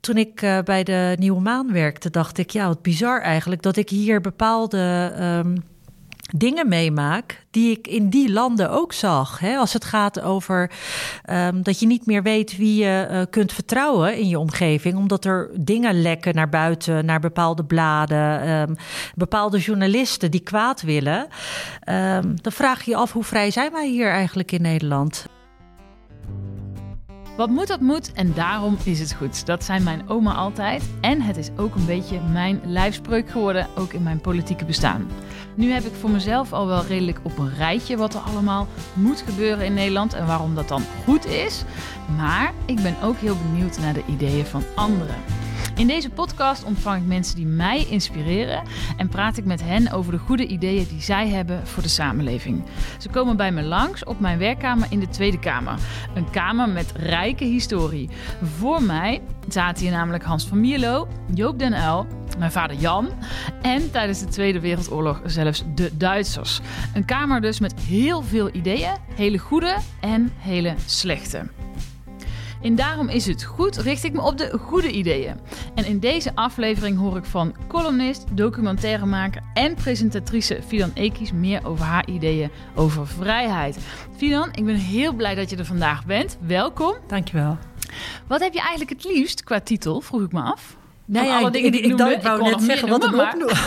toen ik uh, bij de Nieuwe Maan werkte, dacht ik, ja, wat bizar eigenlijk dat ik hier bepaalde um, dingen meemaak die ik in die landen ook zag. Hè? Als het gaat over um, dat je niet meer weet wie je uh, kunt vertrouwen in je omgeving, omdat er dingen lekken naar buiten, naar bepaalde bladen, um, bepaalde journalisten die kwaad willen. dan vraag je je af hoe vrij zijn wij hier eigenlijk in Nederland? Wat moet, dat moet en daarom is het goed. Dat zijn mijn oma altijd. En het is ook een beetje mijn lijfspreuk geworden, ook in mijn politieke bestaan. Nu heb ik voor mezelf al wel redelijk op een rijtje wat er allemaal moet gebeuren in Nederland en waarom dat dan goed is. Maar ik ben ook heel benieuwd naar de ideeën van anderen. In deze podcast ontvang ik mensen die mij inspireren en praat ik met hen over de goede ideeën die zij hebben voor de samenleving. Ze komen bij me langs op mijn werkkamer in de Tweede Kamer. Een kamer met rijke historie. Voor mij zaten hier namelijk Hans van Mierlo, Joop den Uyl, mijn vader Jan en tijdens de Tweede Wereldoorlog zelfs de Duitsers. Een kamer dus met heel veel ideeën, hele goede en hele slechte. En daarom is het goed, richt ik me op de goede ideeën. En in deze aflevering hoor ik van columnist, documentairemaker en presentatrice Fidan Ekies meer over haar ideeën over vrijheid. Fidan, ik ben heel blij dat je er vandaag bent. Welkom. Dankjewel. Wat heb je eigenlijk het liefst qua titel, vroeg ik me af? Nee, ja, ik, ik, ik, ik wou net zeggen, wat een,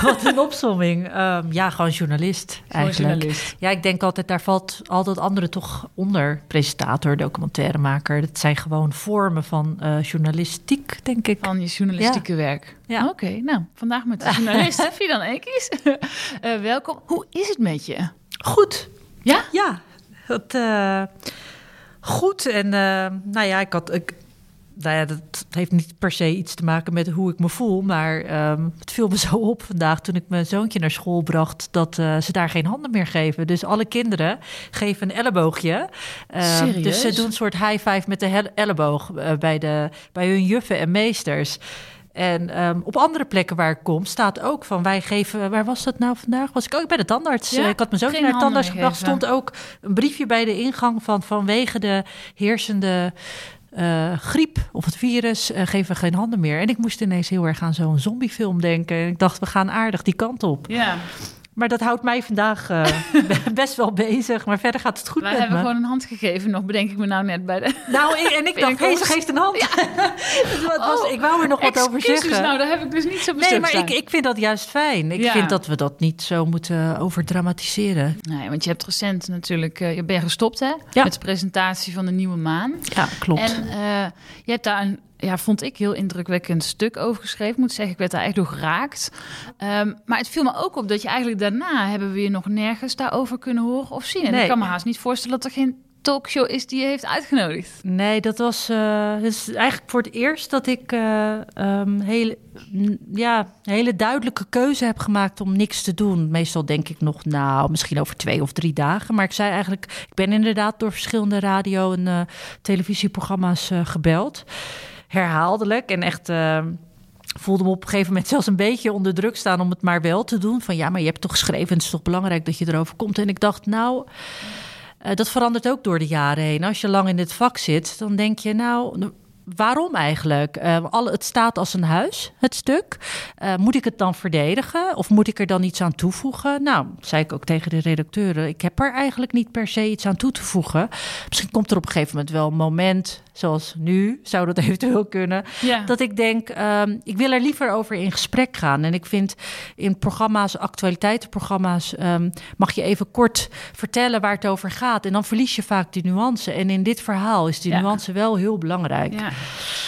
wat een opzomming. Um, ja, gewoon journalist eigenlijk. Journalist. Ja, ik denk altijd, daar valt altijd andere toch onder. Presentator, documentairemaker. Dat zijn gewoon vormen van uh, journalistiek, denk ik. Van je journalistieke ja. werk. Ja. Oké, okay, nou, vandaag met de journalist Fidan Ekis. uh, welkom. Hoe is het met je? Goed. Ja? Ja. Het, uh, goed. En nou ja, ik had... Ik, nou ja, dat heeft niet per se iets te maken met hoe ik me voel. Maar um, het viel me zo op vandaag toen ik mijn zoontje naar school bracht. dat uh, ze daar geen handen meer geven. Dus alle kinderen geven een elleboogje. Uh, dus ze doen een soort high five met de elleboog uh, bij, de, bij hun juffen en meesters. En um, op andere plekken waar ik kom staat ook van wij geven. Waar was dat nou vandaag? Was ik ook bij de tandarts? Ja, ik had mijn zoontje naar de tandarts gebracht. Stond ook een briefje bij de ingang van vanwege de heersende uh, griep of het virus uh, geven geen handen meer. En ik moest ineens heel erg aan zo'n zombiefilm denken. En ik dacht, we gaan aardig die kant op. Ja. Maar dat houdt mij vandaag uh, best wel bezig. Maar verder gaat het goed Wij met hebben me. gewoon een hand gegeven nog, bedenk ik me nou net bij de... Nou, en ik dacht, hé, ze geeft een hand. Ja. was, oh, ik wou er nog wat over zeggen. nou, daar heb ik dus niet zo Nee, maar ik, ik vind dat juist fijn. Ik ja. vind dat we dat niet zo moeten overdramatiseren. Nee, want je hebt recent natuurlijk... Uh, je bent gestopt, hè? Ja. Met de presentatie van de Nieuwe Maan. Ja, klopt. En uh, je hebt daar een ja, vond ik heel indrukwekkend stuk over geschreven. Ik moet zeggen, ik werd daar echt door geraakt. Um, maar het viel me ook op dat je eigenlijk daarna hebben we je nog nergens daarover kunnen horen of zien. En nee. ik kan me haast niet voorstellen dat er geen talkshow is die je heeft uitgenodigd. Nee, dat was uh, dus eigenlijk voor het eerst dat ik uh, um, hele, ja, een hele duidelijke keuze heb gemaakt om niks te doen. Meestal denk ik nog, nou, misschien over twee of drie dagen. Maar ik zei eigenlijk, ik ben inderdaad door verschillende radio- en uh, televisieprogramma's gebeld herhaaldelijk en echt. Uh, voelde me op een gegeven moment zelfs een beetje onder druk staan om het maar wel te doen. Van ja, maar je hebt toch geschreven en het is toch belangrijk dat je erover komt. En ik dacht, nou, uh, dat verandert ook door de jaren heen. Als je lang in dit vak zit, dan denk je, nou, waarom eigenlijk? Uh, alle, het staat als een huis, het stuk. Uh, moet ik het dan verdedigen of moet ik er dan iets aan toevoegen? Nou, zei ik ook tegen de redacteuren, ik heb er eigenlijk niet per se iets aan toe te voegen. Misschien komt er op een gegeven moment wel een moment, zoals nu, zou dat eventueel kunnen, ja. dat ik denk, um, ik wil er liever over in gesprek gaan. En ik vind in programma's, actualiteitenprogramma's, um, mag je even kort vertellen waar het over gaat. En dan verlies je vaak die nuance. En in dit verhaal is die Ja. nuance wel heel belangrijk. Ja.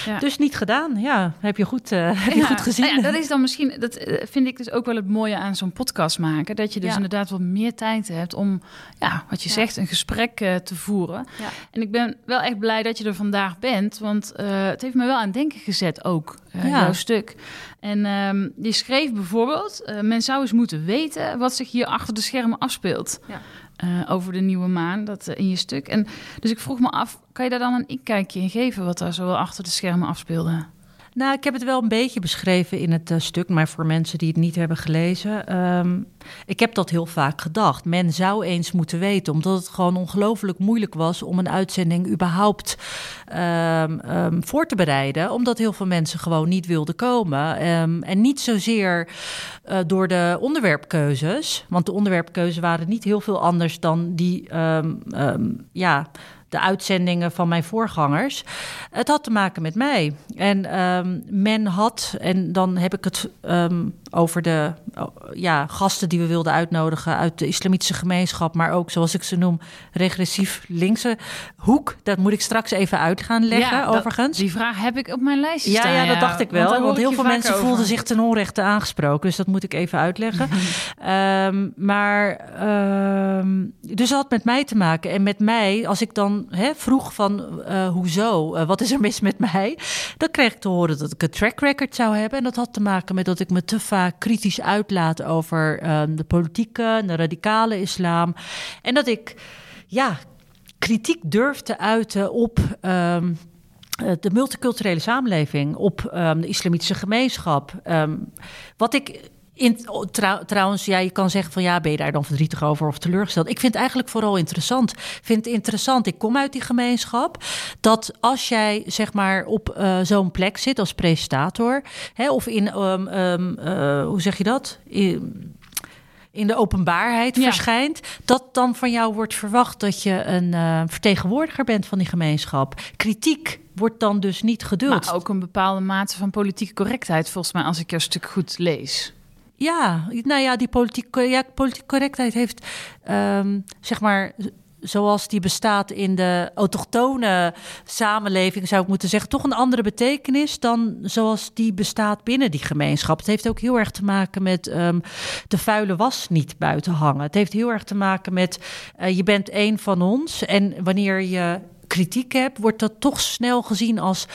Ja. Dus niet gedaan. Ja, heb je goed, uh, heb je goed gezien. nou ja, dat is dan misschien, dat eh, vind ik dus ook wel het mooie aan zo'n podcast maken. Dat je dus inderdaad wat meer tijd hebt om, ja, wat je zegt, een gesprek eh, te voeren. En ik ben wel echt blij dat je er vandaag bent, want het heeft me wel aan denken gezet ook, jouw stuk. En ehm je schreef bijvoorbeeld, men zou eens moeten weten wat zich hier achter de schermen afspeelt. Ja. Eh, over de nieuwe maan, dat eh, in je stuk. En dus ik vroeg me af, kan je daar dan een inkijkje in geven wat daar zo achter de schermen afspeelde? Nou, ik heb het wel een beetje beschreven in het uh, stuk, maar voor mensen die het niet hebben gelezen. Um, ik heb dat heel vaak gedacht. Men zou eens moeten weten, omdat het gewoon ongelooflijk moeilijk was om een uitzending überhaupt um, um, voor te bereiden. Omdat heel veel mensen gewoon niet wilden komen. en niet zozeer uh, door de onderwerpkeuzes, want de onderwerpkeuzes waren niet heel veel anders dan die, ja de uitzendingen van mijn voorgangers. Het had te maken met mij. En um, men had, en dan heb ik het um, over de ja, gasten die we wilden uitnodigen uit de islamitische gemeenschap, maar ook zoals ik ze noem, regressief linkse hoek. Dat moet ik straks even uit gaan leggen, overigens. Die vraag heb ik op mijn lijstje ja, Ja, dat dacht ik wel. Want, heel veel mensen voelden zich ten onrechte aangesproken. Dus dat moet ik even uitleggen. um, maar, dus dat had met mij te maken. En met mij, als ik dan hè, vroeg van uh, hoezo, uh, wat is er mis met mij? Dan kreeg ik te horen dat ik een track record zou hebben. En dat had te maken met dat ik me te vaak kritisch uitlaat over um, de politieke, de radicale islam. En dat ik, ja, kritiek durf te uiten op. Um, de multiculturele samenleving, op um, de islamitische gemeenschap. Um, wat ik in, trouwens, ja, je kan zeggen van ja, ben je daar dan verdrietig over of teleurgesteld? Ik vind het eigenlijk vooral interessant. Ik vind het interessant, ik kom uit die gemeenschap, dat als jij zeg maar op uh, zo'n plek zit als presentator, hè, of in, um, um, uh, hoe zeg je dat? In, in de openbaarheid ja. verschijnt, dat dan van jou wordt verwacht dat je een uh, vertegenwoordiger bent van die gemeenschap. Kritiek wordt dan dus niet geduld. Maar ook een bepaalde mate van politieke correctheid, volgens mij, als ik jouw stuk goed lees. Ja, nou ja, die politieke, ja, politieke correctheid heeft, um, zeg maar, zoals die bestaat in de autochtone samenleving, zou ik moeten zeggen, toch een andere betekenis dan zoals die bestaat binnen die gemeenschap. Het heeft ook heel erg te maken met um, de vuile was niet buiten hangen. Het heeft heel erg te maken met uh, je bent een van ons en wanneer je kritiek hebt, wordt dat toch snel gezien als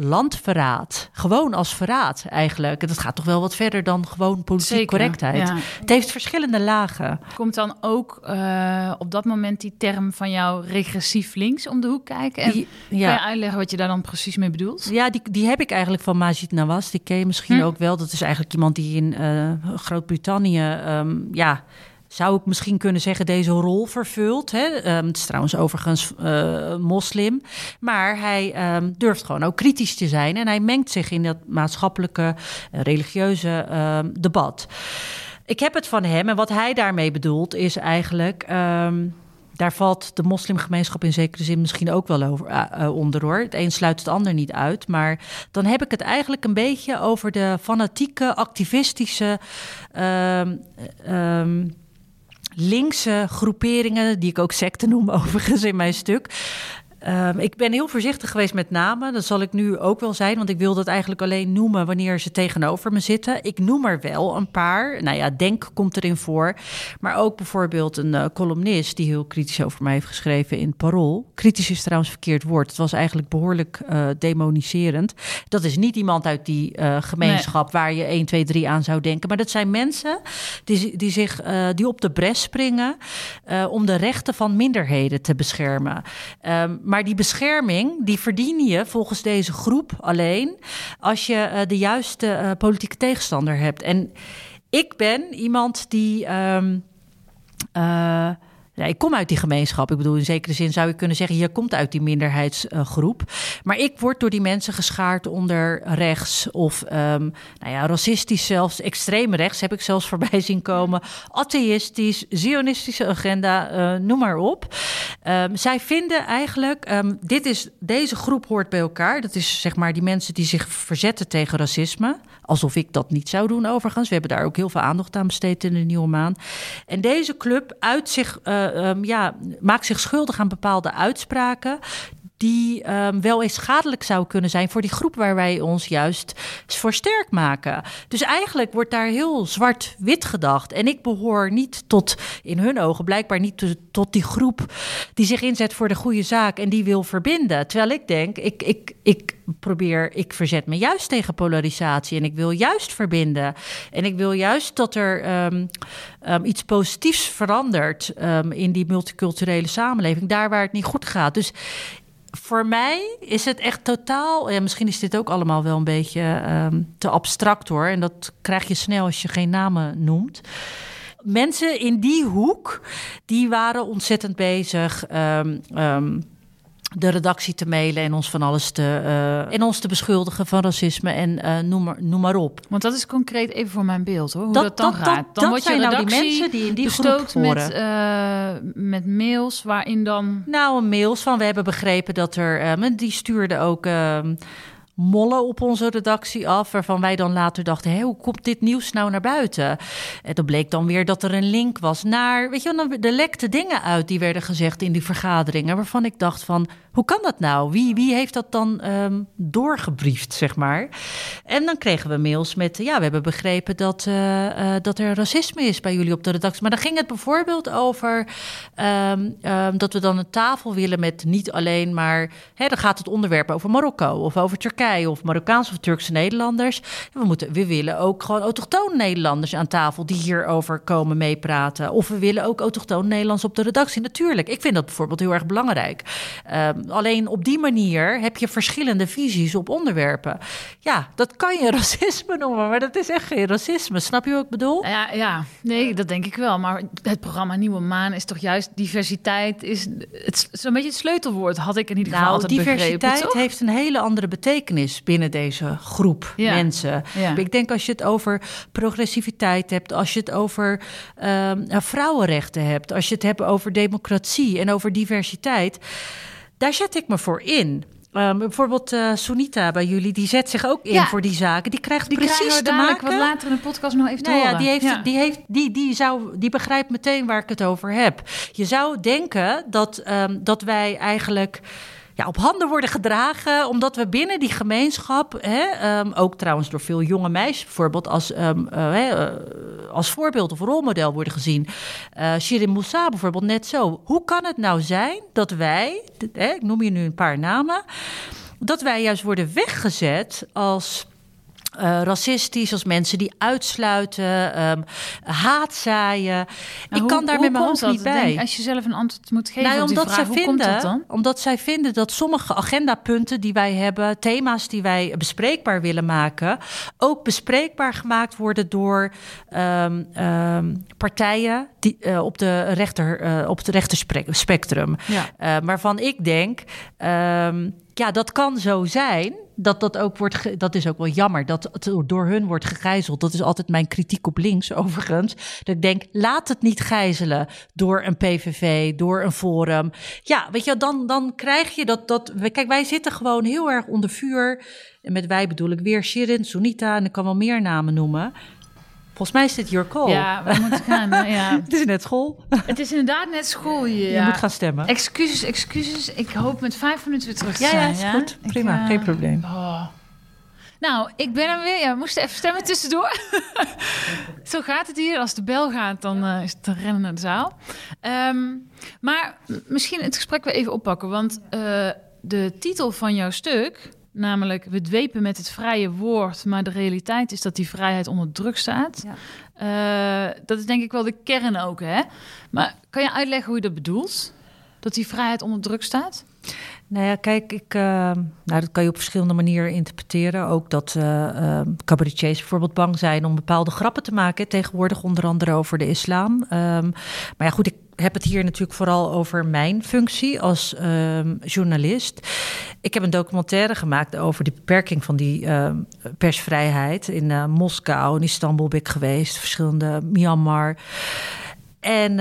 landverraad. Gewoon als verraad eigenlijk. Dat gaat toch wel wat verder dan gewoon politieke correctheid. Het heeft verschillende lagen. Komt dan ook uh, op dat moment die term van jou regressief links om de hoek kijken? En die, ja. Kan je uitleggen wat je daar dan precies mee bedoelt? Ja, die, die heb ik eigenlijk van Majid Nawaz. Die ken je misschien hm. ook wel. Dat is eigenlijk iemand die in uh, Groot-Brittannië... Um, ja, zou ik misschien kunnen zeggen, deze rol vervult. Hè? Um, het is trouwens overigens uh, moslim. Maar hij um, durft gewoon ook kritisch te zijn. En hij mengt zich in dat maatschappelijke, uh, religieuze um, debat. Ik heb het van hem. En wat hij daarmee bedoelt is eigenlijk... daar valt de moslimgemeenschap in zekere zin misschien ook wel over, uh, onder hoor. Het een sluit het ander niet uit. Maar dan heb ik het eigenlijk een beetje over de fanatieke, activistische linkse groeperingen, die ik ook secten noem overigens in mijn stuk. Um, ik ben heel voorzichtig geweest met namen. Dat zal ik nu ook wel zijn, want ik wil dat eigenlijk alleen noemen wanneer ze tegenover me zitten. Ik noem er wel een paar. Nou ja, Denk komt erin voor. Maar ook bijvoorbeeld een uh, columnist die heel kritisch over mij heeft geschreven in Parool. Kritisch is trouwens verkeerd woord. Het was eigenlijk behoorlijk uh, demoniserend. Dat is niet iemand uit die uh, gemeenschap nee. waar je 1, 2, 3 aan zou denken. Maar dat zijn mensen die, die, zich, die op de bres springen om de rechten van minderheden te beschermen. Um, maar die bescherming, die verdien je volgens deze groep alleen als je uh, de juiste uh, politieke tegenstander hebt. En ik ben iemand die. Um, uh, ja, ik kom uit die gemeenschap. Ik bedoel, in zekere zin zou je kunnen zeggen, je komt uit die minderheidsgroep. maar ik word door die mensen geschaard onder rechts of um, nou ja, racistisch zelfs, extreem rechts heb ik zelfs voorbij zien komen. Atheïstisch, zionistische agenda, uh, noem maar op. Um, zij vinden eigenlijk, um, dit is, deze groep hoort bij elkaar. Dat is zeg maar die mensen die zich verzetten tegen racisme. Alsof ik dat niet zou doen overigens. We hebben daar ook heel veel aandacht aan besteed in de Nieuwe Maan. En deze club uit zich... Uh, um, ja, maakt zich schuldig aan bepaalde uitspraken die um, wel eens schadelijk zou kunnen zijn voor die groep waar wij ons juist voor sterk maken. Dus eigenlijk wordt daar heel zwart-wit gedacht. En ik behoor niet tot, in hun ogen blijkbaar niet tot die groep die zich inzet voor de goede zaak en die wil verbinden. Terwijl ik denk, ik, ik, ik probeer, ik verzet me juist tegen polarisatie en ik wil juist verbinden. En ik wil juist dat er um, um, iets positiefs verandert in die multiculturele samenleving, daar waar het niet goed gaat. Dus voor mij is het echt totaal. Misschien is dit ook allemaal wel een beetje ehm, te abstract hoor. En dat krijg je snel als je geen namen noemt. Mensen in die hoek, die waren ontzettend bezig. ehm, ehm, de redactie te mailen en ons van alles te, eh, en ons te beschuldigen van racisme en eh, noem, maar, noem maar op. Want dat is concreet even voor mijn beeld hoor, hoe dat, Dat- dan dat- gaat. dan dat je zijn nou die mensen die in die groep bestookt met, horen. eh, met mails waarin dan... Nou, een mails van we hebben begrepen dat er. ehm, die stuurde ook. Mollen op onze redactie af, waarvan wij dan later dachten: hé, hoe komt dit nieuws nou naar buiten? En dan bleek dan weer dat er een link was naar, weet je, dan- er lekte dingen uit die werden gezegd in die vergaderingen, waarvan ik dacht van, hoe kan dat nou? Wie, wie heeft dat dan ehm, doorgebriefd, zeg maar? En dan kregen we mails met, ja, we hebben begrepen dat, eh, eh, dat er racisme is bij jullie op de redactie. Maar dan ging het bijvoorbeeld over ehm, ehm, dat we dan een tafel willen met niet alleen maar, hè, dan gaat het onderwerp over Marokko of over Turkije of Marokkaanse of Turkse Nederlanders. We, moeten, we willen ook gewoon autochtone Nederlanders aan tafel die hierover komen meepraten. Of we willen ook autochtone Nederlands op de redactie. Natuurlijk, ik vind dat bijvoorbeeld heel erg belangrijk. Alleen op die manier heb je verschillende visies op onderwerpen. Ja, dat kan je racisme noemen, maar dat is echt geen racisme. Snap je wat ik bedoel? Ja, ja, nee, dat denk ik wel. Maar het programma Nieuwe Maan is toch juist diversiteit is het zo'n beetje het sleutelwoord had ik in ieder geval Nou, altijd diversiteit begrepen. heeft een hele andere betekenis binnen deze groep Ja. mensen. Ja. Ik denk als je het over progressiviteit hebt, als je het over ehm, nou, vrouwenrechten hebt, als je het hebt over democratie en over diversiteit, daar zet ik me voor in. Ehm, bijvoorbeeld eh, Sunita bij jullie, die zet zich ook in Ja. voor die zaken. Die krijgt Die precies we te maken. wat later in de podcast nog even te Nou ja, horen. die, heeft, Ja. Die, heeft, die, die, zou, die begrijpt meteen waar ik het over heb. Je zou denken dat, ehm, dat wij eigenlijk ja, op handen worden gedragen, omdat we binnen die gemeenschap, hè, ehm, ook trouwens door veel jonge meisjes bijvoorbeeld, als, ehm, eh, eh, als voorbeeld of rolmodel worden gezien. Eh Shirin Moussa bijvoorbeeld net zo. Hoe kan het nou zijn dat wij, hè, ik noem je nu een paar namen, dat wij juist worden weggezet als eh, racistisch, als mensen die uitsluiten, ehm, haat zaaien. Ik hoe- kan daar met mijn hoofd niet bij. Denk, als je zelf een antwoord moet geven Nou, op die omdat, vraag, zij hoe komt dat vinden, dan? omdat zij vinden dat sommige agendapunten die wij hebben, thema's die wij bespreekbaar willen maken, ook bespreekbaar gemaakt worden door ehm, ehm, partijen die, eh, op, de rechter, eh, op het rechterspectrum. Ja. Waarvan ik denk, ehm, ja, dat kan zo zijn. Dat dat ook wordt, dat is ook wel jammer dat het door hun wordt gegijzeld. Dat is altijd mijn kritiek op links, overigens. Dat ik denk, laat het niet gijzelen door een PVV, door een forum. Ja, weet je, dan, dan krijg je dat, dat. Kijk, wij zitten gewoon heel erg onder vuur. En met wij bedoel ik weer Shirin, Sunita en ik kan wel meer namen noemen. Volgens mij is dit your call. Ja, we moeten gaan. Ja. Het is net school. Het is inderdaad net school. Je Ja. moet gaan stemmen. Excuses, excuses. Ik hoop met vijf minuten weer terug te Ja, zijn. ja, is goed. Ik, Prima, eh, geen probleem. oh. Nou, ik ben er weer. Ja, we moesten even stemmen tussendoor. Zo gaat het hier. Als de bel gaat, dan eh, is het een rennen naar de zaal. Ehm, maar misschien het gesprek weer even oppakken. Want eh, de titel van jouw stuk, namelijk... We dwepen met het vrije woord, maar de realiteit is dat die vrijheid onder druk staat. Eh, dat is denk ik wel de kern ook, hè? Maar kan je uitleggen hoe je dat bedoelt? Dat die vrijheid onder druk staat? Nou ja, kijk, ik, eh, nou, dat kan je op verschillende manieren interpreteren. Ook dat eh, cabaretiers bijvoorbeeld bang zijn om bepaalde grappen te maken. Tegenwoordig onder andere over de islam. Ehm, maar ja, goed, ik heb het hier natuurlijk vooral over mijn functie als ehm, journalist. Ik heb een documentaire gemaakt over de beperking van die ehm, persvrijheid. In Moskou, in Istanbul ben ik geweest, verschillende Myanmar. En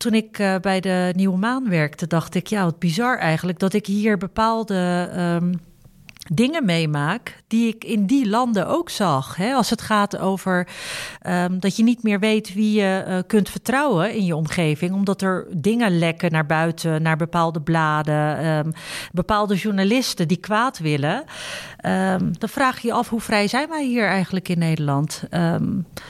toen ik eh, bij de Nieuwe Maan werkte, dacht ik, ja, wat bizar eigenlijk dat ik hier bepaalde ehm, dingen meemaak die ik in die landen ook zag. Hè? Als het gaat over ehm, dat je niet meer weet wie je eh, kunt vertrouwen in je omgeving, omdat er dingen lekken naar buiten, naar bepaalde bladen, ehm, bepaalde journalisten die kwaad willen. ehm, dan vraag je je af hoe vrij zijn wij hier eigenlijk in Nederland.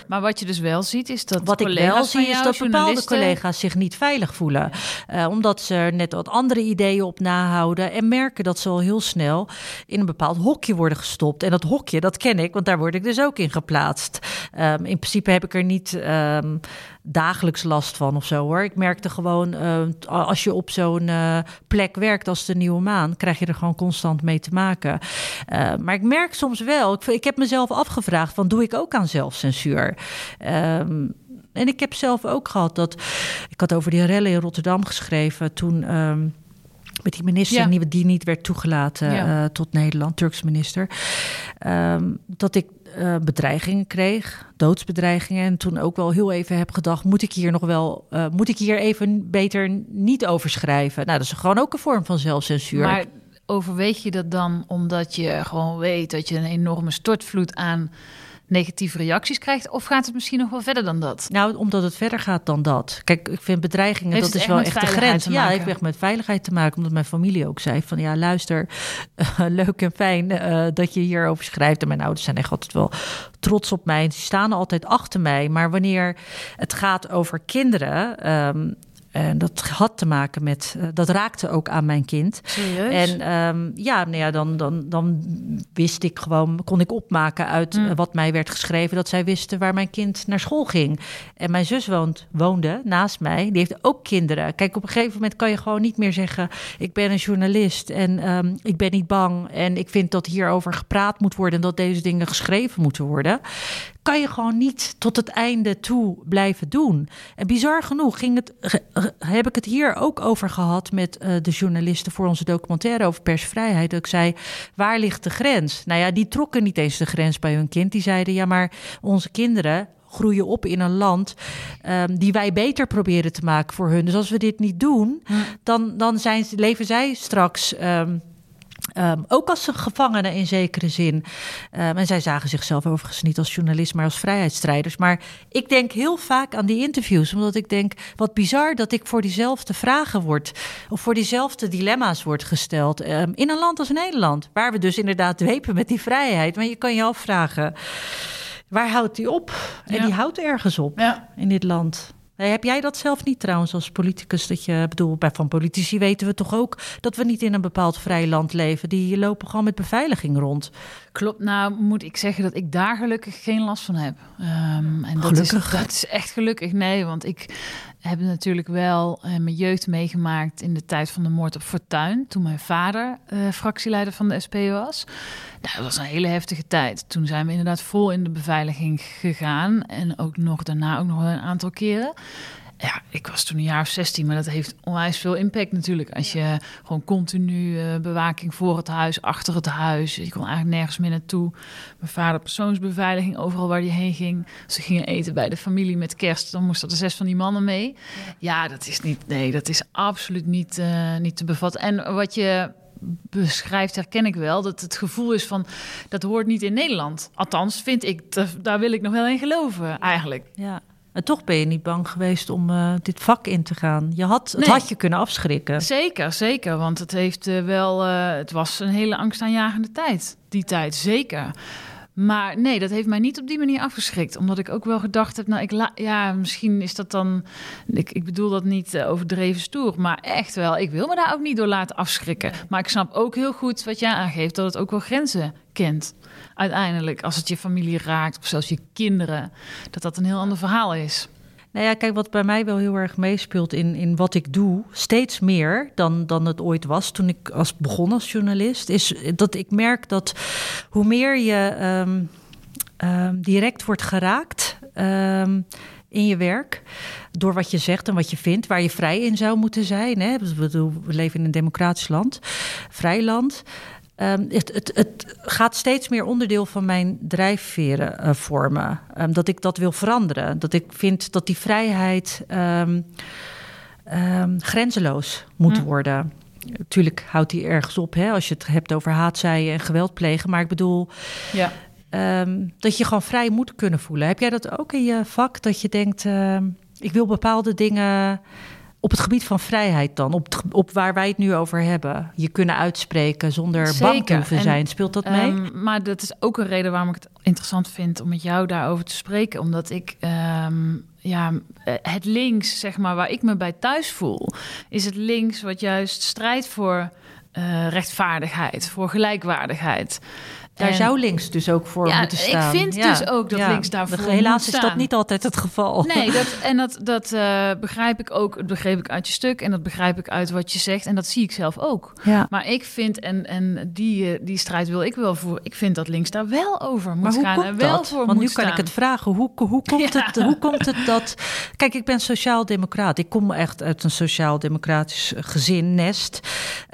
Maar wat je dus wel ziet is dat wat ik wel zie is dat bepaalde collega's zich niet veilig voelen, uh, omdat ze er net wat andere ideeën op nahouden en merken dat ze al heel snel in een bepaald hokje worden gestopt. En dat hokje, dat ken ik, want daar word ik dus ook in geplaatst. Um, in principe heb ik er niet dagelijks last van of zo hoor. Ik merkte gewoon, uh, als je op zo'n uh, plek werkt als de Nieuwe Maan, krijg je er gewoon constant mee te maken. Uh, maar ik merk soms wel, ik, ik, heb mezelf afgevraagd van doe ik ook aan zelfcensuur? En ik heb zelf ook gehad dat, ik had over die rellen in Rotterdam geschreven toen... met die minister ja. die niet werd toegelaten ja. uh, tot Nederland, Turks minister. Um, dat ik uh, bedreigingen kreeg, doodsbedreigingen. En toen ook wel heel even heb gedacht: moet ik hier nog wel, uh, moet ik hier even beter niet over schrijven? Nou, dat is gewoon ook een vorm van zelfcensuur. Maar overweeg je dat dan omdat je gewoon weet dat je een enorme stortvloed aan negatieve reacties krijgt? Of gaat het misschien nog wel verder dan dat? Nou, omdat het verder gaat dan dat. Kijk, ik vind bedreigingen, dat is wel echt de grens. Ja, heeft echt met veiligheid te maken. Omdat mijn familie ook zei van, ja, luister, uh, leuk en fijn uh, dat je hierover schrijft. En mijn ouders zijn echt altijd wel trots op mij. Ze staan altijd achter mij. Maar wanneer het gaat over kinderen... Um, en dat had te maken met, uh, dat raakte ook aan mijn kind. Serieus? En um, ja, nou ja dan, dan, dan wist ik gewoon, kon ik opmaken uit mm. uh, wat mij werd geschreven, dat zij wisten waar mijn kind naar school ging. En mijn zus woont, woonde naast mij, die heeft ook kinderen. Kijk, op een gegeven moment kan je gewoon niet meer zeggen: Ik ben een journalist en um, ik ben niet bang. En ik vind dat hierover gepraat moet worden en dat deze dingen geschreven moeten worden kan je gewoon niet tot het einde toe blijven doen. En bizar genoeg ging het, heb ik het hier ook over gehad met uh, de journalisten voor onze documentaire over persvrijheid. Dat ik zei, waar ligt de grens? Nou ja, die trokken niet eens de grens bij hun kind. Die zeiden, ja, maar onze kinderen groeien op in een land um, die wij beter proberen te maken voor hun. Dus als we dit niet doen, hm. dan, dan zijn, leven zij straks. Um, Um, ook als gevangenen in zekere zin. Um, en zij zagen zichzelf overigens niet als journalist, maar als vrijheidsstrijders. Maar ik denk heel vaak aan die interviews, omdat ik denk: wat bizar dat ik voor diezelfde vragen word, of voor diezelfde dilemma's word gesteld. Um, in een land als Nederland, waar we dus inderdaad dwepen met die vrijheid. Maar je kan je afvragen: waar houdt die op? En ja. die houdt ergens op ja. in dit land. Heb jij dat zelf niet trouwens als politicus? Dat je, bedoel, bij van politici weten we toch ook dat we niet in een bepaald vrij land leven. Die lopen gewoon met beveiliging rond. Klopt. Nou, moet ik zeggen dat ik daar gelukkig geen last van heb. Um, en dat gelukkig. Is, dat is echt gelukkig. Nee, want ik heb natuurlijk wel uh, mijn jeugd meegemaakt in de tijd van de moord op Fortuin. Toen mijn vader uh, fractieleider van de SP was. Nou, dat was een hele heftige tijd. Toen zijn we inderdaad vol in de beveiliging gegaan. En ook nog daarna ook nog een aantal keren ja, ik was toen een jaar of 16, maar dat heeft onwijs veel impact natuurlijk. Als je gewoon continu uh, bewaking voor het huis, achter het huis. Je kon eigenlijk nergens meer naartoe. Mijn vader persoonsbeveiliging overal waar hij heen ging. Ze gingen eten bij de familie met kerst. Dan moesten er zes van die mannen mee. Ja, dat is niet, nee, dat is absoluut niet, uh, niet te bevatten. En wat je beschrijft, herken ik wel. Dat het gevoel is van dat hoort niet in Nederland. Althans, vind ik, daar wil ik nog wel in geloven, eigenlijk. Ja. En toch ben je niet bang geweest om uh, dit vak in te gaan. Je had, het nee. had je kunnen afschrikken. Zeker, zeker. Want het heeft uh, wel. Uh, het was een hele angstaanjagende tijd. Die tijd, zeker. Maar nee, dat heeft mij niet op die manier afgeschrikt. Omdat ik ook wel gedacht heb, nou, ik la ja, misschien is dat dan... Ik, ik bedoel dat niet uh, overdreven stoer, maar echt wel. Ik wil me daar ook niet door laten afschrikken. Maar ik snap ook heel goed wat jij aangeeft, dat het ook wel grenzen kent. Uiteindelijk, als het je familie raakt, of zelfs je kinderen, dat dat een heel ander verhaal is. Nou ja, kijk, wat bij mij wel heel erg meespeelt in, in wat ik doe, steeds meer dan, dan het ooit was toen ik als begon als journalist, is dat ik merk dat hoe meer je um, um, direct wordt geraakt. Um, in je werk. Door wat je zegt en wat je vindt, waar je vrij in zou moeten zijn. Hè? We leven in een democratisch land, vrij land. Um, het, het, het, gaat steeds meer onderdeel van mijn drijfveren uh, vormen. Um, dat ik dat wil veranderen. Dat ik vind dat die vrijheid um, grenzeloos moet hm. worden. Natuurlijk houdt die ergens op hè, als je het hebt over haatzaaien en geweld plegen. Maar ik bedoel ja. dat je gewoon vrij moet kunnen voelen. Heb jij dat ook in je vak? Dat je denkt, ik wil bepaalde dingen op het gebied van vrijheid dan, op, op waar wij het nu over hebben, je kunnen uitspreken zonder Zeker. bang te hoeven zijn. Speelt dat mee? Um, maar dat is ook een reden waarom ik het interessant vind om met jou daarover te spreken. Omdat ik um, ja, eh, het links, zeg maar, waar ik me bij thuis voel, is het links wat juist strijdt voor uh, rechtvaardigheid, voor gelijkwaardigheid. Daar zou links dus ook voor moeten staan. Ik vind dus ook dat links daarvoor moet Helaas is dat niet altijd het geval. Nee, dat, en dat, dat uh, begrijp ik ook. Dat begreep ik uit je stuk en dat begrijp ik uit wat je zegt. En dat zie ik zelf ook. Maar ik vind, en, en die, die strijd wil ik wel voor. Ik vind dat links daar wel over moet gaan. en wel dat? voor Want nu kan ik het vragen. Hoe, hoe, komt het, hoe komt het dat... Kijk, ik ben sociaal-democraat. Ik kom echt uit een sociaal-democratisch gezin, nest.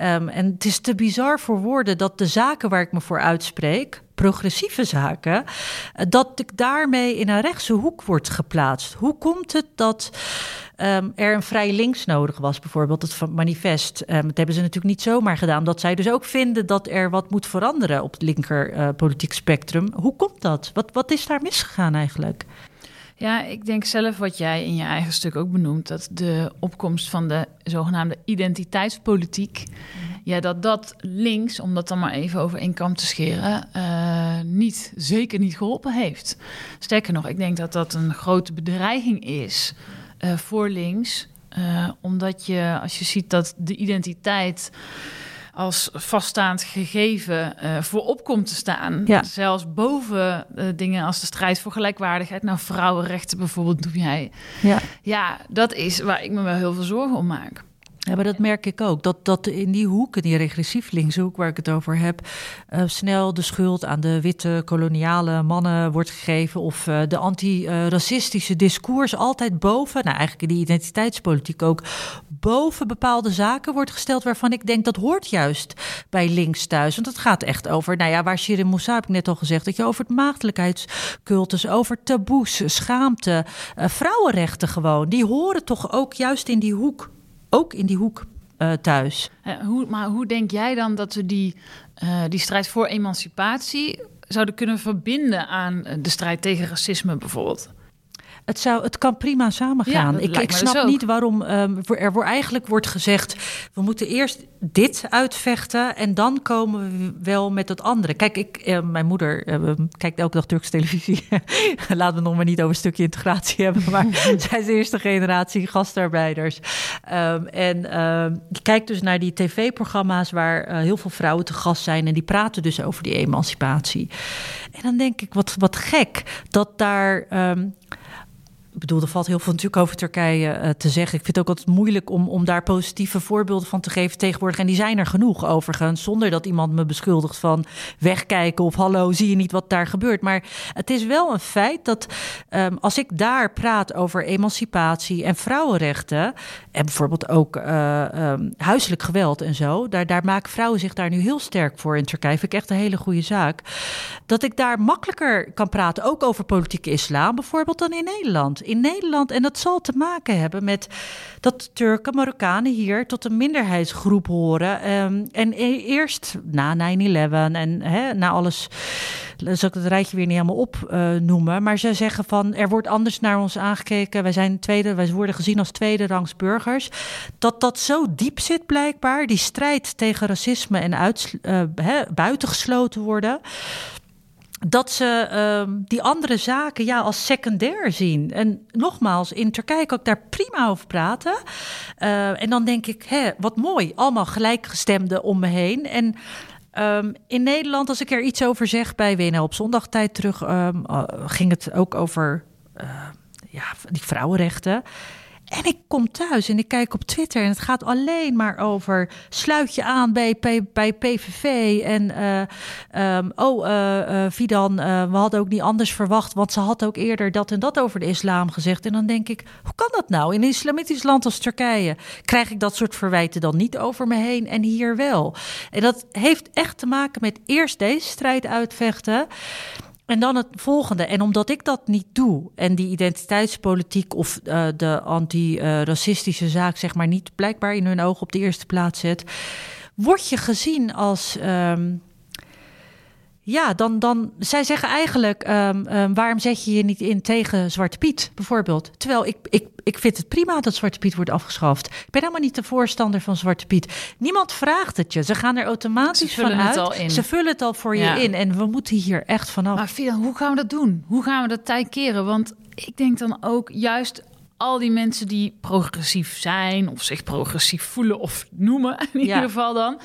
Um, en het is te bizar voor woorden dat de zaken waar ik me voor uitspreek progressieve zaken, eh, dat ik daarmee in een rechtse hoek word geplaatst. Hoe komt het dat um, er een vrij links nodig was, bijvoorbeeld het manifest? Um, dat hebben ze natuurlijk niet zomaar gedaan, dat zij dus ook vinden dat er wat moet veranderen op het linker uh, politiek spectrum. Hoe komt dat? Wat, wat is daar misgegaan eigenlijk? Ja, ik denk zelf wat jij in je eigen stuk ook benoemt, dat de opkomst van de zogenaamde identiteitspolitiek, ja, dat dat links, om dat dan maar even over één kam te scheren, uh, niet, zeker niet geholpen heeft. Sterker nog, ik denk dat dat een grote bedreiging is uh, voor links, uh, omdat je, als je ziet dat de identiteit als vaststaand gegeven uh, voorop komt te staan. Ja. Zelfs boven uh, dingen als de strijd voor gelijkwaardigheid. Nou, vrouwenrechten bijvoorbeeld doe jij. Ja. ja, dat is waar ik me wel heel veel zorgen om maak. Ja, maar dat merk ik ook. Dat, dat in die hoek, in die regressief linkshoek waar ik het over heb, uh, snel de schuld aan de witte koloniale mannen wordt gegeven. Of uh, de antiracistische discours altijd boven, nou eigenlijk in die identiteitspolitiek ook, boven bepaalde zaken wordt gesteld waarvan ik denk dat hoort juist bij links thuis. Want het gaat echt over, nou ja, waar Shirin Moussa heb ik net al gezegd, dat je over het maagdelijkheidscultus, over taboes, schaamte, uh, vrouwenrechten gewoon, die horen toch ook juist in die hoek ook in die hoek uh, thuis. Uh, hoe, maar hoe denk jij dan dat we die, uh, die strijd voor emancipatie zouden kunnen verbinden aan de strijd tegen racisme bijvoorbeeld? Het, zou, het kan prima samengaan. Ja, ik ik dus snap niet waarom um, er wordt eigenlijk wordt gezegd... we moeten eerst dit uitvechten en dan komen we wel met het andere. Kijk, ik, uh, mijn moeder uh, kijkt elke dag Turkse televisie. Laten we nog maar niet over een stukje integratie hebben... maar zij is de eerste generatie gastarbeiders. Um, en um, die kijkt dus naar die tv-programma's... waar uh, heel veel vrouwen te gast zijn... en die praten dus over die emancipatie. En dan denk ik, wat, wat gek dat daar... Um, ik bedoel, er valt heel veel natuurlijk over Turkije uh, te zeggen. Ik vind het ook altijd moeilijk om, om daar positieve voorbeelden van te geven tegenwoordig. En die zijn er genoeg overigens, zonder dat iemand me beschuldigt van wegkijken of hallo, zie je niet wat daar gebeurt. Maar het is wel een feit dat um, als ik daar praat over emancipatie en vrouwenrechten, en bijvoorbeeld ook uh, um, huiselijk geweld en zo, daar, daar maken vrouwen zich daar nu heel sterk voor in Turkije. Vind ik echt een hele goede zaak. Dat ik daar makkelijker kan praten, ook over politieke islam bijvoorbeeld, dan in Nederland in Nederland. En dat zal te maken hebben met dat Turken, Marokkanen hier tot een minderheidsgroep horen. Um, en eerst na 9-11 en na alles. Zal ik het rijtje weer niet helemaal opnoemen. Uh, maar ze zeggen van er wordt anders naar ons aangekeken. Wij, zijn tweede, wij worden gezien als tweede rangs burgers. Dat dat zo diep zit blijkbaar. Die strijd tegen racisme en uit, hè, buitengesloten worden dat ze uh, die andere zaken ja, als secundair zien. En nogmaals, in Turkije kan ik daar prima over praten. Uh, en dan denk ik, hè, wat mooi, allemaal gelijkgestemden om me heen. En um, in Nederland, als ik er iets over zeg bij WNL op zondagtijd terug, um, uh, ging het ook over uh, ja, die vrouwenrechten. En ik kom thuis en ik kijk op Twitter en het gaat alleen maar over sluit je aan bij, bij PVV. En uh, um, oh, uh, uh, Fidan, we hadden ook niet anders verwacht, want ze had ook eerder dat en dat over de islam gezegd. En dan denk ik, hoe kan dat nou? In een islamitisch land als Turkije krijg ik dat soort verwijten dan niet over me heen en hier wel. En dat heeft echt te maken met eerst deze strijd uitvechten. En dan het volgende. En omdat ik dat niet doe en die identiteitspolitiek of uh, de anti-racistische zaak, zeg maar, niet blijkbaar in hun ogen op de eerste plaats zet, word je gezien als. Um, ja, dan, dan zij zeggen eigenlijk, ehm, ehm, waarom zet je je niet in tegen Zwarte Piet bijvoorbeeld? Terwijl ik, ik, ik vind het prima dat Zwarte Piet wordt afgeschaft. Ik ben helemaal niet de voorstander van Zwarte Piet. Niemand vraagt het je. Ze gaan er automatisch Ze vullen van het uit. al in. Ze vullen het al voor Ja. je in. En we moeten hier echt vanaf. Maar hoe gaan we dat doen? Hoe gaan we dat tij keren? Want ik denk dan ook juist al die mensen die progressief zijn of zich progressief voelen of noemen, in Ja. ieder geval dan.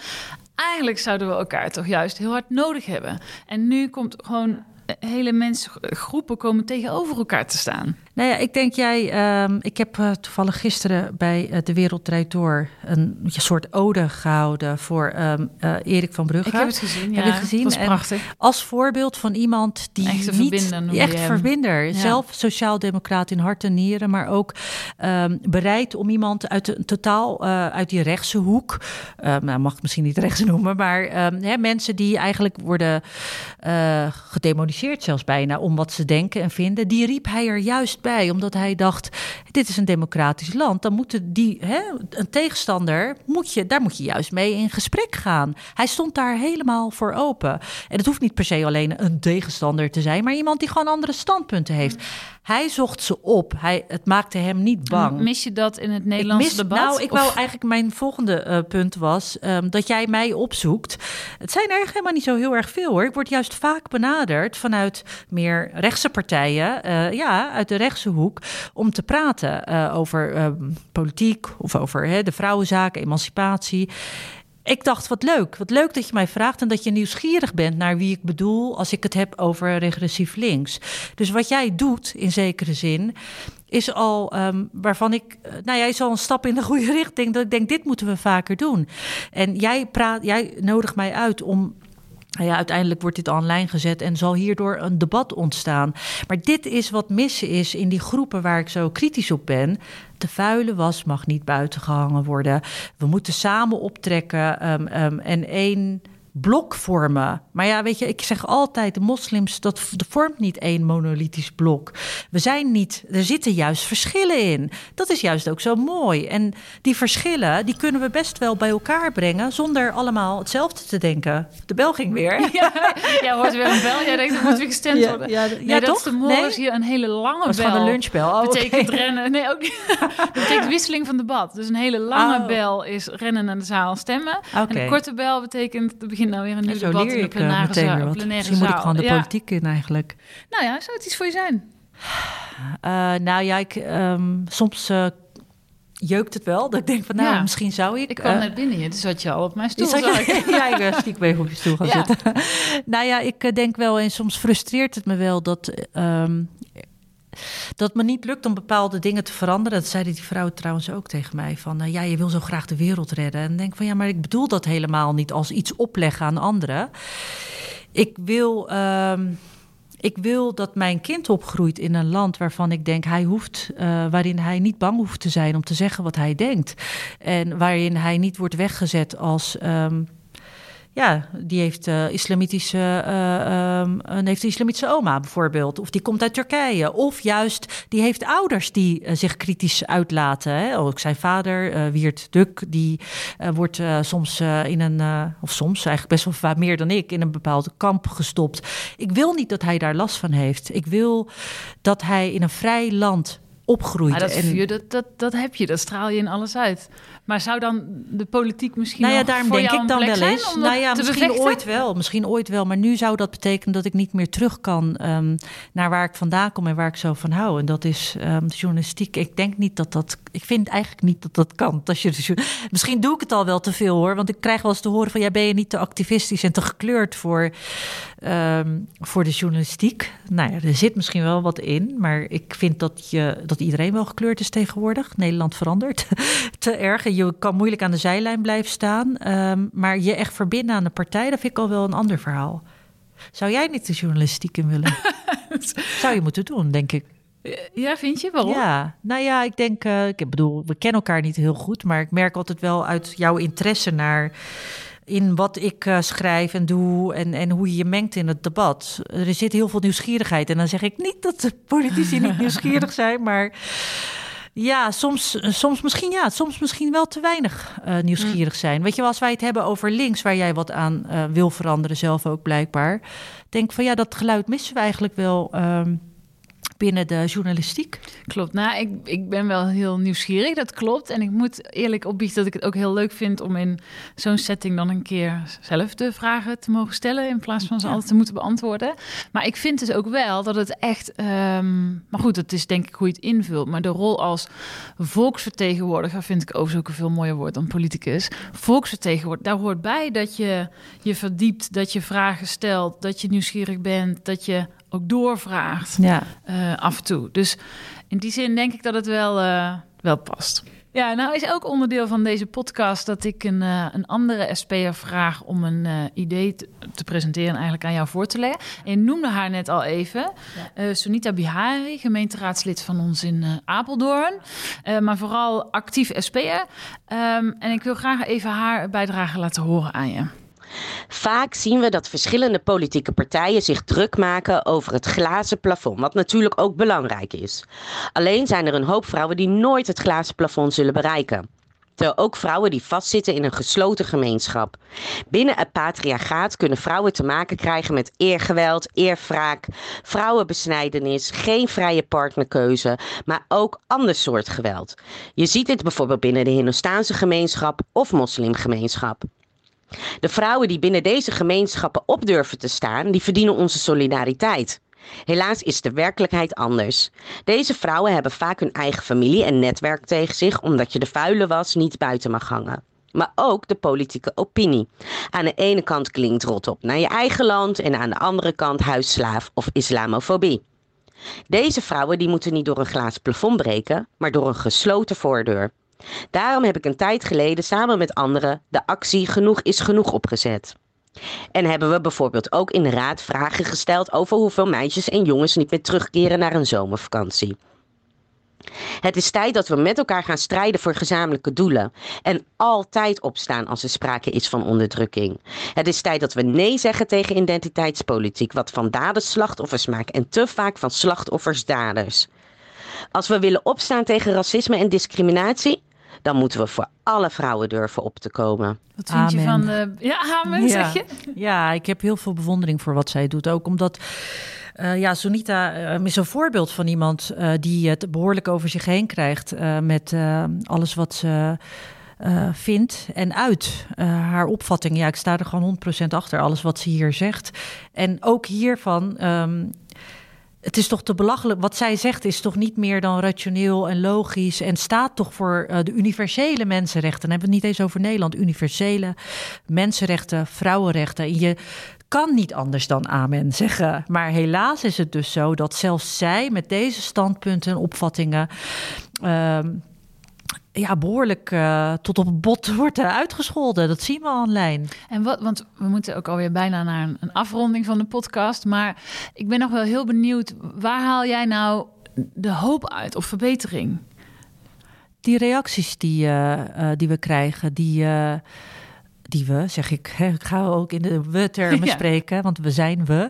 Eigenlijk zouden we elkaar toch juist heel hard nodig hebben. En nu komt gewoon eh, hele mensen, groepen komen tegenover elkaar te staan. Nou ja, ik denk jij. ehm, ik heb eh, toevallig gisteren bij eh, De Wereld Draait Door een soort ode gehouden voor ehm, eh, Erik van Brugge. Ik heb het gezien. Heb ja. je gezien? Dat is En prachtig. Als voorbeeld van iemand die Echte niet echt verbinder, Ja. zelf sociaal-democraat in hart en nieren, maar ook ehm, bereid om iemand uit de, totaal uit die rechtse hoek, nou mag ik misschien niet rechts noemen, maar hè, mensen die eigenlijk worden gedemoniseerd zelfs bijna om wat ze denken en vinden, die riep hij er juist bij, omdat hij dacht: dit is een democratisch land, dan moeten die hè, een tegenstander moet je daar moet je juist mee in gesprek gaan. Hij stond daar helemaal voor open. En het hoeft niet per se alleen een tegenstander te zijn, maar iemand die gewoon andere standpunten heeft. Hij zocht ze op. Hij, het maakte hem niet bang. Mis je dat in het Nederlandse mis- debat? Nou, ik Of- wou eigenlijk mijn volgende eh, punt was ehm, dat jij mij opzoekt. Het zijn er helemaal niet zo heel erg veel hoor. Ik word juist vaak benaderd vanuit meer rechtse partijen, eh, ja, uit de rechtse hoek, om te praten eh, over ehm, politiek of over hè, de vrouwenzaken, emancipatie. Ik dacht, wat leuk. Wat leuk dat je mij vraagt en dat je nieuwsgierig bent naar wie ik bedoel als ik het heb over regressief links. Dus wat jij doet, in zekere zin, is al ehm, waarvan ik, eh, nou jij is al een stap in de goede richting. Dat ik denk, dit moeten we vaker doen. En jij praat, jij nodigt mij uit om. Ja, uiteindelijk wordt dit online gezet en zal hierdoor een debat ontstaan. Maar dit is wat missen is in die groepen waar ik zo kritisch op ben. De vuile was mag niet buiten gehangen worden. We moeten samen optrekken ehm, ehm, en één blok vormen. Maar ja, weet je, ik zeg altijd, de moslims, dat, dat vormt niet één monolithisch blok. We zijn niet, er zitten juist verschillen in. Dat is juist ook zo mooi. En die verschillen, die kunnen we best wel bij elkaar brengen... zonder allemaal hetzelfde te denken. De bel ging weer. Ja, hoort weer een bel. Jij denkt, dat moet weer gestemd Ja, worden. ja, nee, ja, dat toch? is de Nee? hier een hele lange was bel. gewoon een lunchbel. Oh, betekent rennen. Nee, ook dat betekent wisseling van debat. Dus een hele lange Oh. bel is rennen naar de zaal en stemmen. En een korte bel betekent, er nou weer een nieuw debat leer in de ik eh, plenaire zaal. weer wat. plenaire Misschien moet ik gewoon de Ja. politiek in eigenlijk. Nou ja, zou het iets voor je zijn? Eh, nou ja, ik, ehm, soms eh, jeukt het wel. Dat ik denk van, nou, Ja. misschien zou ik... Ik kwam eh, net binnen hier, dus zat je al op mijn stoel. Ik. ja, ik ben stiekem even op je stoel gaan Ja. zitten. nou ja, ik denk wel, en soms frustreert het me wel dat. ehm, dat me niet lukt om bepaalde dingen te veranderen. Dat zeiden die vrouwen trouwens ook tegen mij. Van eh, ja, je wil zo graag de wereld redden. En denk van ja, maar ik bedoel dat helemaal niet als iets opleggen aan anderen. Ik wil. ehm, ik wil dat mijn kind opgroeit in een land waarvan ik denk hij hoeft, eh, waarin hij niet bang hoeft te zijn om te zeggen wat hij denkt. En waarin hij niet wordt weggezet als. ehm, ja, die heeft eh, islamitische, eh, ehm, een heeft een islamitische oma bijvoorbeeld. Of die komt uit Turkije. Of juist, die heeft ouders die eh, zich kritisch uitlaten. Hè? Ook zijn vader, Wiert Duk, die wordt soms in een, of soms eigenlijk best wel vaak meer dan ik, in een bepaald kamp gestopt. Ik wil niet dat hij daar last van heeft. Ik wil dat hij in een vrij land opgroeit. Maar dat En- vuur, dat, dat, dat heb je, dat straal je in alles uit. Maar zou dan de politiek misschien nou ja, daarom denk ik dan wel zijn eens. Nou ja, misschien bevechten? ooit wel. Misschien ooit wel. Maar nu zou dat betekenen dat ik niet meer terug kan ehm, naar waar ik vandaan kom en waar ik zo van hou. En dat is ehm, journalistiek. Ik denk niet dat dat. Ik vind eigenlijk niet dat dat kan. Als je misschien doe ik het al wel te veel hoor. Want ik krijg wel eens te horen van ja, ben je niet te activistisch en te gekleurd voor, ehm, voor de journalistiek. Nou ja, er zit misschien wel wat in. Maar ik vind dat, je, dat iedereen wel gekleurd is tegenwoordig. Nederland verandert te erg. En je kan moeilijk aan de zijlijn blijven staan. Ehm, maar je echt verbinden aan de partij, dat vind ik al wel een ander verhaal. Zou jij niet de journalistiek in willen? Zou je moeten doen, denk ik. Ja, vind je? Waarom? Ja, nou ja, ik denk, eh, ik bedoel, we kennen elkaar niet heel goed, maar ik merk altijd wel uit jouw interesse naar in wat ik eh, schrijf en doe en, en hoe je je mengt in het debat. Er zit heel veel nieuwsgierigheid en dan zeg ik niet dat de politici niet nieuwsgierig zijn, maar Ja, soms, soms misschien ja, soms misschien wel te weinig uh, nieuwsgierig zijn. Weet je, als wij het hebben over links, waar jij wat aan uh, wil veranderen, zelf ook blijkbaar. Denk van ja, dat geluid missen we eigenlijk wel. Um, binnen de journalistiek. Klopt. Nou, ik, ik ben wel heel nieuwsgierig, dat klopt. En ik moet eerlijk opbiechten dat ik het ook heel leuk vind om in zo'n setting dan een keer zelf de vragen te mogen stellen in plaats van ze altijd te moeten beantwoorden. Maar ik vind dus ook wel dat het echt, um, maar goed, dat is denk ik hoe je het invult. Maar de rol als volksvertegenwoordiger vind ik overigens ook een veel mooier woord dan politicus. Volksvertegenwoordiger, daar hoort bij dat je je verdiept, dat je vragen stelt, dat je nieuwsgierig bent, dat je ook doorvraagt ja. Uh, af en toe. Dus in die zin denk ik dat het wel, uh, wel past. Ja, nou is ook onderdeel van deze podcast dat ik een, uh, een andere SP'er vraag om een idee te, te, presenteren, eigenlijk aan jou voor te leggen. En je noemde haar net al even, ja. Sunita Bihari, gemeenteraadslid van ons in Apeldoorn, maar vooral actief SP'er. Um, en ik wil graag even haar bijdrage laten horen aan je. Vaak zien we dat verschillende politieke partijen zich druk maken over het glazen plafond, wat natuurlijk ook belangrijk is. Alleen zijn er een hoop vrouwen die nooit het glazen plafond zullen bereiken. Terwijl ook vrouwen die vastzitten in een gesloten gemeenschap. Binnen het patriarchaat kunnen vrouwen te maken krijgen met eergeweld, eerwraak, vrouwenbesnijdenis, geen vrije partnerkeuze, maar ook ander soort geweld. Je ziet dit bijvoorbeeld binnen de Hindoestaanse gemeenschap of moslimgemeenschap. De vrouwen die binnen deze gemeenschappen op durven te staan, die verdienen onze solidariteit. Helaas is de werkelijkheid anders. Deze vrouwen hebben vaak hun eigen familie en netwerk tegen zich, omdat je de vuile was niet buiten mag hangen. Maar ook de politieke opinie. Aan de ene kant klinkt rot op naar je eigen land en aan de andere kant huisslaaf of islamofobie. Deze vrouwen die moeten niet door een glazen plafond breken, maar door een gesloten voordeur. Daarom heb ik een tijd geleden samen met anderen de actie Genoeg is Genoeg opgezet. En hebben we bijvoorbeeld ook in de raad vragen gesteld over hoeveel meisjes en jongens niet meer terugkeren naar een zomervakantie. Het is tijd dat we met elkaar gaan strijden voor gezamenlijke doelen en altijd opstaan als er sprake is van onderdrukking. Het is tijd dat we nee zeggen tegen identiteitspolitiek, wat van daden slachtoffers maakt en te vaak van slachtoffers daders. Als we willen opstaan tegen racisme en discriminatie, dan moeten we voor alle vrouwen durven op te komen. Wat vind je van de... Ja, amen, zeg je? Ja, ik heb heel veel bewondering voor wat zij doet. Ook omdat... Uh, ja, Sonita uh, is een voorbeeld van iemand uh, die het behoorlijk over zich heen krijgt met alles wat ze vindt en uit. haar opvatting, ja, ik sta er gewoon 100% achter, alles wat ze hier zegt. En ook hiervan um, het is toch te belachelijk. Wat zij zegt is toch niet meer dan rationeel en logisch. En staat toch voor uh, de universele mensenrechten. Dan hebben we het niet eens over Nederland. Universele mensenrechten, vrouwenrechten. En je kan niet anders dan amen zeggen. Maar helaas is het dus zo dat zelfs zij met deze standpunten en opvattingen. Uh, ja, behoorlijk uh, tot op het bot wordt uitgescholden. Dat zien we online. En wat, want we moeten ook alweer bijna naar een, een, afronding van de podcast. Maar ik ben nog wel heel benieuwd, waar haal jij nou de hoop uit of verbetering? Die reacties die, uh, uh, die we krijgen, die die we, zeg ik, hè, ik ga ook in de we-termen spreken, want we zijn we,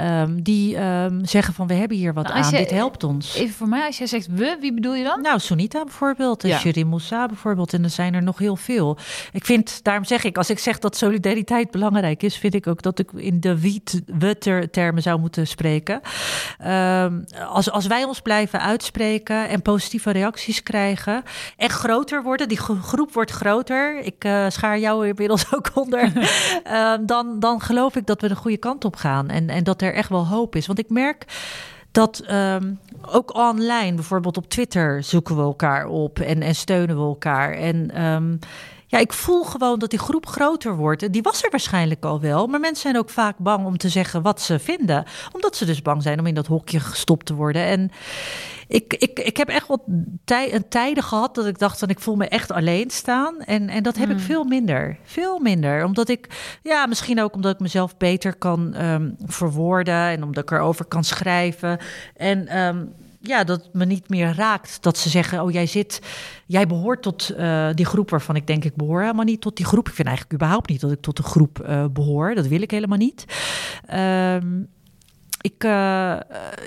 um, die um, zeggen van we hebben hier wat nou, aan, dit helpt ons. Even voor mij, als jij zegt we, wie bedoel je dan? Nou, Sunita bijvoorbeeld, ja. Shirin Moussa bijvoorbeeld, en er zijn er nog heel veel. Ik vind, daarom zeg ik, als ik zeg dat solidariteit belangrijk is, vind ik ook dat ik in de we-termen zou moeten spreken. Um, als, als wij ons blijven uitspreken en positieve reacties krijgen en groter worden, die groep wordt groter. Ik uh, schaar jou inmiddels ook onder. Ehm, dan, dan geloof ik dat we de goede kant op gaan. En, en dat er echt wel hoop is. Want ik merk dat um, ook online, bijvoorbeeld op Twitter, zoeken we elkaar op en, en steunen we elkaar. En um, ja, ik voel gewoon dat die groep groter wordt. Die was er waarschijnlijk al wel. Maar mensen zijn ook vaak bang om te zeggen wat ze vinden. Omdat ze dus bang zijn om in dat hokje gestopt te worden. En ik, ik, ik heb echt wat tij, een tijden gehad dat ik dacht dat ik voel me echt alleen staan. En, en dat heb ik hmm. veel minder. Veel minder. Omdat ik, ja, misschien ook omdat ik mezelf beter kan um, verwoorden. En omdat ik erover kan schrijven. En um, ja, dat me niet meer raakt. Dat ze zeggen, oh jij zit, jij behoort tot uh, die groep waarvan ik denk ik behoor helemaal niet tot die groep. Ik vind eigenlijk überhaupt niet dat ik tot de groep uh, behoor. Dat wil ik helemaal niet. Um, ik, uh,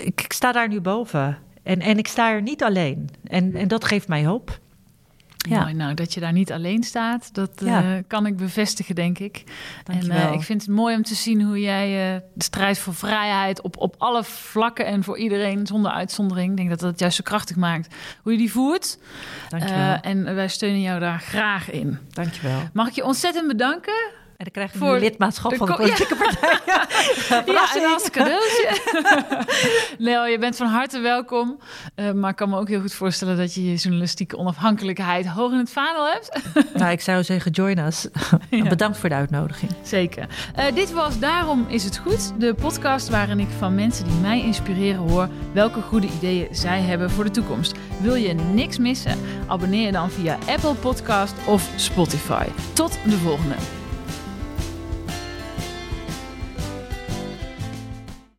ik, ik, sta daar nu boven. En, en ik sta er niet alleen. En, en dat geeft mij hoop. Ja. Mooi, nou, dat je daar niet alleen staat, dat Ja. eh, kan ik bevestigen, denk ik. En Dankjewel. eh, ik vind het mooi om te zien hoe jij eh, de strijd voor vrijheid op, op alle vlakken en voor iedereen zonder uitzondering, ik denk dat dat het juist zo krachtig maakt, hoe je die voert. Dankjewel. En wij steunen jou daar graag in. Dankjewel. Mag ik je ontzettend bedanken? En dan krijg je Voor lidmaatschap de van de politieke partij. Ja, en als cadeautje. Leo, je bent van harte welkom. Eh, maar ik kan me ook heel goed voorstellen dat je je journalistieke onafhankelijkheid hoog in het vaandel hebt. nou, ik zou zeggen, join us. Ja. Bedankt voor de uitnodiging. Zeker. Eh, dit was Daarom is het goed. De podcast waarin ik van mensen die mij inspireren hoor welke goede ideeën zij hebben voor de toekomst. Wil je niks missen? Abonneer je dan via Apple Podcast of Spotify. Tot de volgende.